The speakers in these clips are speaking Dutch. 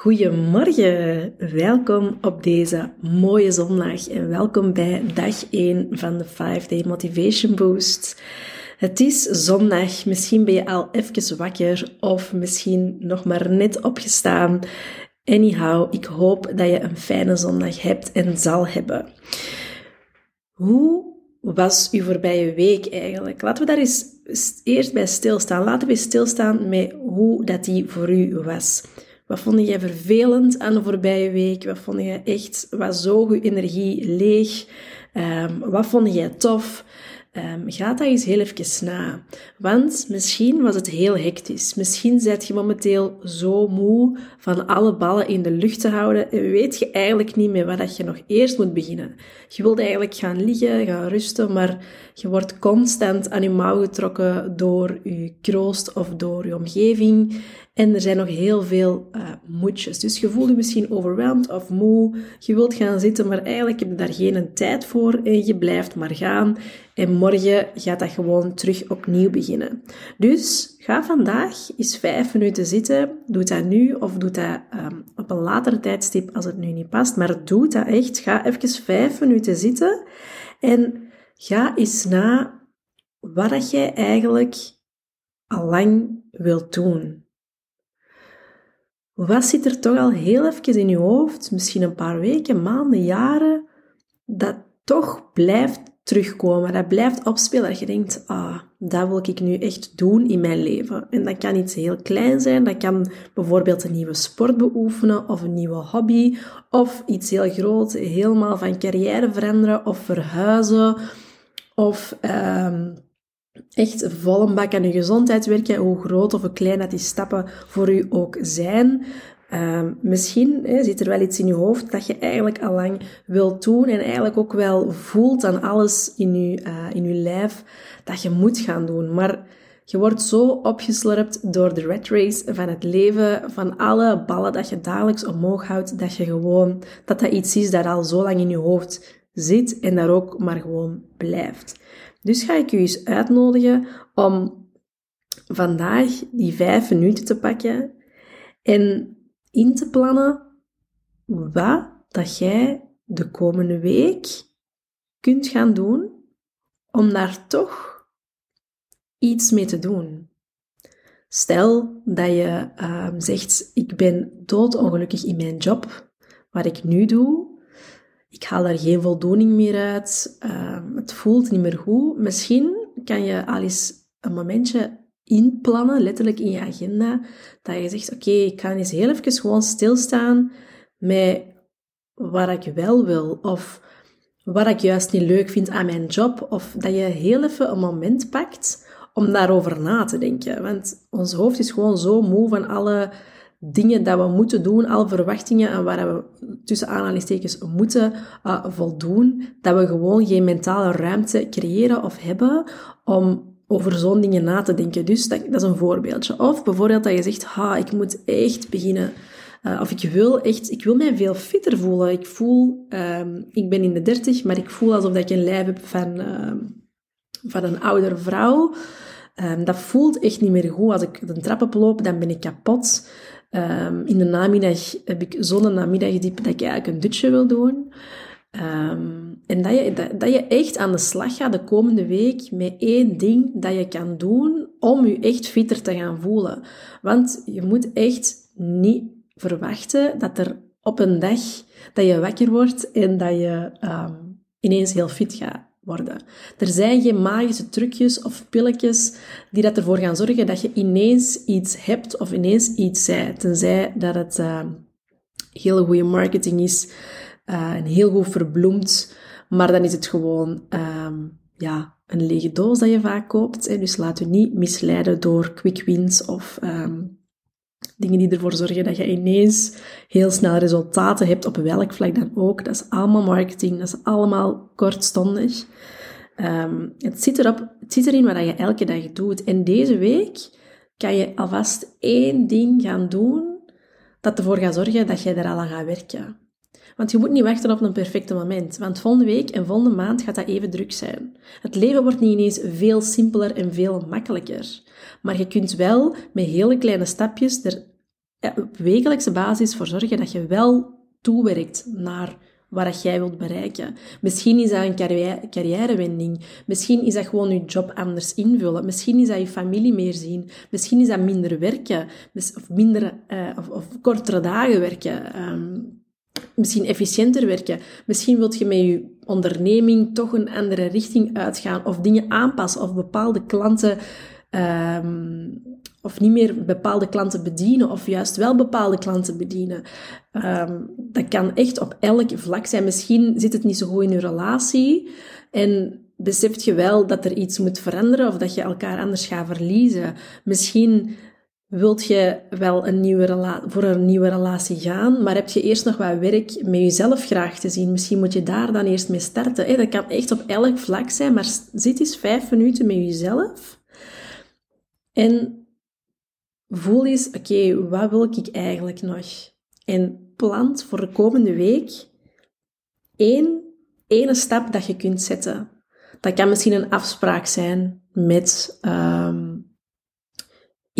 Goedemorgen, welkom op deze mooie zondag en welkom bij dag 1 van de 5-Day Motivation Boost. Het is zondag, misschien ben je al even wakker of misschien nog maar net opgestaan. Anyhow, ik hoop dat je een fijne zondag hebt en zal hebben. Hoe was uw voorbije week eigenlijk? Laten we daar eens eerst bij stilstaan. Laten we stilstaan met hoe dat die voor u was. Wat vond jij vervelend aan de voorbije week? Wat vond je echt, was zo je energie leeg? Um, wat vond jij tof? Um, ga dat eens heel even na. Want misschien was het heel hectisch. Misschien zit je momenteel zo moe van alle ballen in de lucht te houden en weet je eigenlijk niet meer wat je nog eerst moet beginnen. Je wilt eigenlijk gaan liggen, gaan rusten, maar je wordt constant aan je mouw getrokken door je kroost of door je omgeving. En er zijn nog heel veel uh, moedjes. Dus je voelt je misschien overweldigd of moe. Je wilt gaan zitten, maar eigenlijk heb je daar geen tijd voor. En je blijft maar gaan. En morgen gaat dat gewoon terug opnieuw beginnen. Dus ga vandaag eens vijf minuten zitten. Doe dat nu of doe dat um, op een later tijdstip als het nu niet past. Maar doe dat echt. Ga even vijf minuten zitten. En ga eens na wat jij eigenlijk al lang wilt doen. Wat zit er toch al heel even in je hoofd, misschien een paar weken, maanden, jaren, dat toch blijft terugkomen, dat blijft opspelen, dat je denkt, ah, dat wil ik nu echt doen in mijn leven. En dat kan iets heel klein zijn, dat kan bijvoorbeeld een nieuwe sport beoefenen, of een nieuwe hobby, of iets heel groot, helemaal van carrière veranderen, of verhuizen, of... Um, echt vol een bak aan je gezondheid werken, hoe groot of hoe klein dat die stappen voor u ook zijn. Uh, misschien zit er wel iets in je hoofd dat je eigenlijk al lang wilt doen en eigenlijk ook wel voelt aan alles in je, uh, in je lijf dat je moet gaan doen. Maar je wordt zo opgeslurpt door de red race van het leven, van alle ballen dat je dagelijks omhoog houdt, dat je gewoon, dat dat iets is dat al zo lang in je hoofd zit en daar ook maar gewoon blijft. Dus ga ik u eens uitnodigen om vandaag die vijf minuten te pakken en in te plannen wat dat jij de komende week kunt gaan doen om daar toch iets mee te doen. Stel dat je uh, zegt, ik ben doodongelukkig in mijn job, wat ik nu doe, ik haal daar geen voldoening meer uit, uh, het voelt niet meer goed. Misschien kan je al eens een momentje inplannen, letterlijk in je agenda, dat je zegt, oké, ik ga eens heel even gewoon stilstaan met wat ik wel wil, of wat ik juist niet leuk vind aan mijn job, of dat je heel even een moment pakt om daarover na te denken. Want ons hoofd is gewoon zo moe van alle dingen dat we moeten doen, al verwachtingen en waar we tussen aanhalingstekens moeten uh, voldoen, dat we gewoon geen mentale ruimte creëren of hebben om over zo'n dingen na te denken. Dus dat, is een voorbeeldje. Of bijvoorbeeld dat je zegt, ha, ik moet echt beginnen uh, of ik wil echt, ik wil mij veel fitter voelen. Ik voel, um, ik ben in de dertig, maar ik voel alsof ik een lijf heb van, uh, van een oudere vrouw. Um, dat voelt echt niet meer goed. Als ik de trap oploop, dan ben ik kapot. In de namiddag heb ik zo'n namiddagdiep dat ik eigenlijk een dutje wil doen. Um, en dat je, dat, je echt aan de slag gaat de komende week met één ding dat je kan doen om je echt fitter te gaan voelen. Want je moet echt niet verwachten dat er op een dag dat je wakker wordt en dat je um, ineens heel fit gaat worden. Er zijn geen magische trucjes of pilletjes die dat ervoor gaan zorgen dat je ineens iets hebt of ineens iets zei. Tenzij dat het uh, hele goede marketing is uh, en heel goed verbloemd. Maar dan is het gewoon um, ja, een lege doos dat je vaak koopt. Dus laat je niet misleiden door quick wins of um, Dingen die ervoor zorgen dat je ineens heel snel resultaten hebt, op welk vlak dan ook. Dat is allemaal marketing, dat is allemaal kortstondig. Um, het, zit erop, het zit erin wat je elke dag doet. En deze week kan je alvast één ding gaan doen dat ervoor gaat zorgen dat je er al aan gaat werken. Want je moet niet wachten op een perfecte moment, want volgende week en volgende maand gaat dat even druk zijn. Het leven wordt niet ineens veel simpeler en veel makkelijker. Maar je kunt wel met hele kleine stapjes er op wekelijkse basis voor zorgen dat je wel toewerkt naar wat jij wilt bereiken. Misschien is dat een carrière, carrièrewending. Misschien is dat gewoon je job anders invullen. Misschien is dat je familie meer zien. Misschien is dat minder werken. Of, minder, uh, of, of, kortere dagen werken. Um, misschien efficiënter werken. Misschien wilt je met je onderneming toch een andere richting uitgaan. Of dingen aanpassen. Of bepaalde klanten... Um, of niet meer bepaalde klanten bedienen, of juist wel bepaalde klanten bedienen. Um, dat kan echt op elk vlak zijn. Misschien zit het niet zo goed in je relatie en beseft je wel dat er iets moet veranderen of dat je elkaar anders gaat verliezen. Misschien wilt je wel een nieuwe voor een nieuwe relatie gaan, maar heb je eerst nog wat werk met jezelf graag te zien. Misschien moet je daar dan eerst mee starten. Dat kan echt op elk vlak zijn, maar zit eens vijf minuten met jezelf. En voel eens, oké, wat wil ik eigenlijk nog? En plant voor de komende week één ene stap dat je kunt zetten. Dat kan misschien een afspraak zijn met um,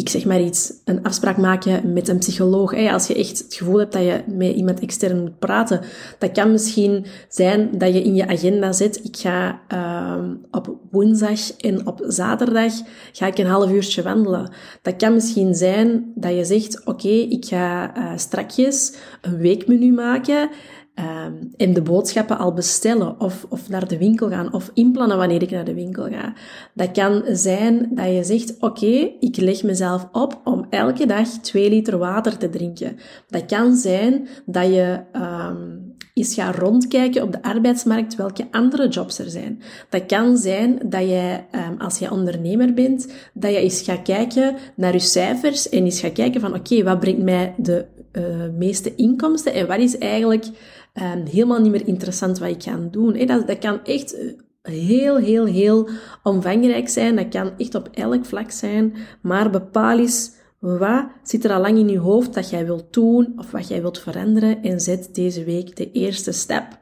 ik zeg maar iets, een afspraak maken met een psycholoog. Als je echt het gevoel hebt dat je met iemand extern moet praten, dat kan misschien zijn dat je in je agenda zet, ik ga uh, op woensdag en op zaterdag ga ik een half uurtje wandelen. Dat kan misschien zijn dat je zegt, oké, ik ga uh, strakjes een weekmenu maken Um, en de boodschappen al bestellen of, of naar de winkel gaan of inplannen wanneer ik naar de winkel ga. Dat kan zijn dat je zegt, oké, ik leg mezelf op om elke dag twee liter water te drinken. Dat kan zijn dat je um, eens gaat rondkijken op de arbeidsmarkt welke andere jobs er zijn. Dat kan zijn dat jij, um, als je ondernemer bent, dat je eens gaat kijken naar je cijfers en eens gaat kijken van, oké, wat brengt mij de uh, meeste inkomsten en wat is eigenlijk um, helemaal niet meer interessant wat ik ga doen. Dat, dat kan echt eh, heel, heel, heel omvangrijk zijn. Dat kan echt op elk vlak zijn. Maar bepaal eens wat zit er al lang in je hoofd dat jij wilt doen of wat jij wilt veranderen en zet deze week de eerste stap.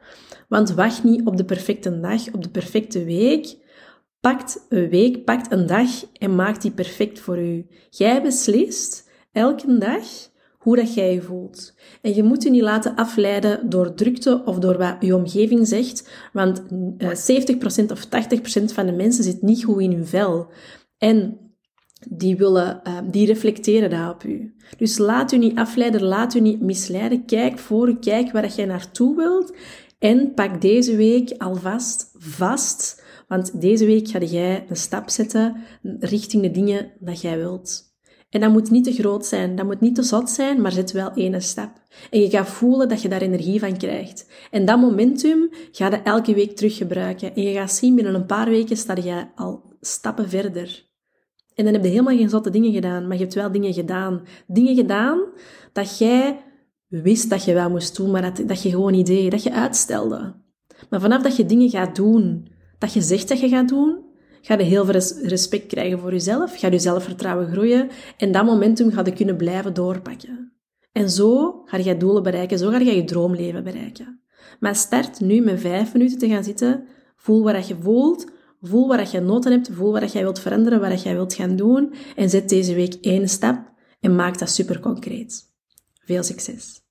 Want wacht niet op de perfecte dag, op de perfecte week. Pakt een week, pakt een dag en maakt die perfect voor u. Jij beslist elke dag hoe dat jij je voelt. En je moet je niet laten afleiden door drukte of door wat je omgeving zegt, want 70% eh, of 80% van de mensen zit niet goed in hun vel. En die, willen, uh, die reflecteren dat op u. Dus laat u niet afleiden, laat u niet misleiden. Kijk voor u, kijk waar jij naartoe wilt. En pak deze week alvast vast, want deze week ga jij een stap zetten richting de dingen dat jij wilt. En dat moet niet te groot zijn, dat moet niet te zot zijn, maar zet wel één stap. En je gaat voelen dat je daar energie van krijgt. En dat momentum ga je elke week terug gebruiken. En je gaat zien, binnen een paar weken sta je al stappen verder. En dan heb je helemaal geen zotte dingen gedaan, maar je hebt wel dingen gedaan. Dingen gedaan dat jij wist dat je wel moest doen, maar dat, dat je gewoon niet deed, dat je uitstelde. Maar vanaf dat je dingen gaat doen, dat je zegt dat je gaat doen, ga je heel veel respect krijgen voor jezelf, ga je zelfvertrouwen groeien en dat momentum ga je kunnen blijven doorpakken. En zo ga je doelen bereiken, zo ga je je droomleven bereiken. Maar start nu met vijf minuten te gaan zitten, voel wat je voelt, voel wat je noten hebt, voel wat jij wilt veranderen, wat jij wilt gaan doen en zet deze week één stap en maak dat super concreet. Veel succes!